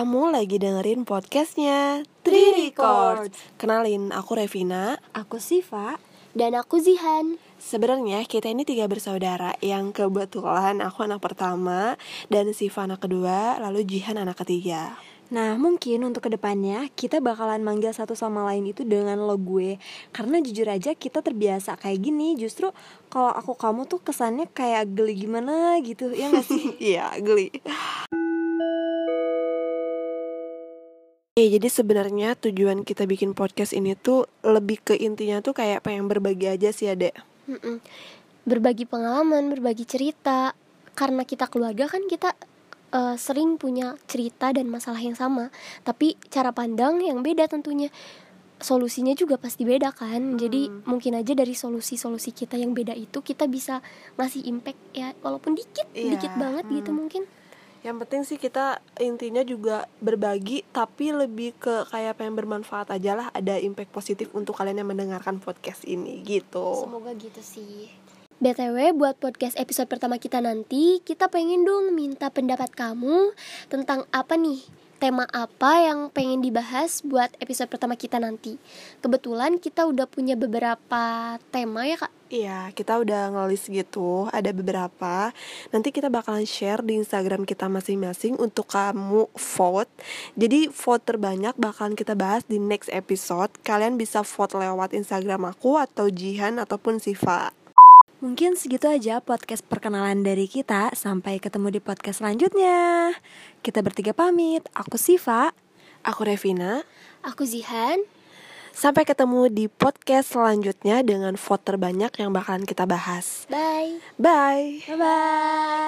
lagi dengerin podcastnya Three Records. Kenalin, aku Revina. Aku Siva. Dan aku Zihan. Sebenarnya kita ini tiga bersaudara yang kebetulan aku anak pertama dan Siva anak kedua, lalu Jihan anak ketiga. Nah, mungkin untuk ke depannya kita bakalan manggil satu sama lain itu dengan lo gue Karena jujur aja kita terbiasa kayak gini Justru kalau aku kamu tuh kesannya kayak geli gimana gitu, ya gak sih? Iya, geli. Ya, jadi sebenarnya tujuan kita bikin podcast ini tuh lebih ke intinya tuh kayak pengen berbagi aja sih ya, Dek. Mm-mm. Berbagi pengalaman, berbagi cerita. Karena kita keluarga kan kita uh, sering punya cerita dan masalah yang sama, tapi cara pandang yang beda tentunya. Solusinya juga pasti beda kan. Jadi mungkin aja dari solusi-solusi kita yang beda itu kita bisa ngasih impact ya walaupun dikit, Iya, dikit banget gitu mungkin. Yang penting sih kita intinya juga berbagi tapi lebih ke kayak pengen bermanfaat aja lah ada impact positif untuk kalian yang mendengarkan podcast ini gitu. Semoga gitu sih. BTW buat podcast episode pertama kita nanti, kita pengen dong minta pendapat kamu tentang apa nih? Tema apa yang pengen dibahas buat episode pertama kita nanti? Kebetulan kita udah punya beberapa tema ya kak. Iya, kita udah ngelis gitu, ada beberapa. Nanti kita bakalan share di Instagram kita masing-masing untuk kamu vote. Jadi vote terbanyak bakalan kita bahas di next episode. Kalian bisa vote lewat Instagram aku atau Jihan ataupun Siva. Mungkin segitu aja podcast perkenalan dari kita Sampai ketemu di podcast selanjutnya Kita bertiga pamit Aku Siva Aku Revina. Aku Zihan. Sampai ketemu di podcast selanjutnya dengan vote terbanyak yang bakalan kita bahas. Bye. Bye. Bye-bye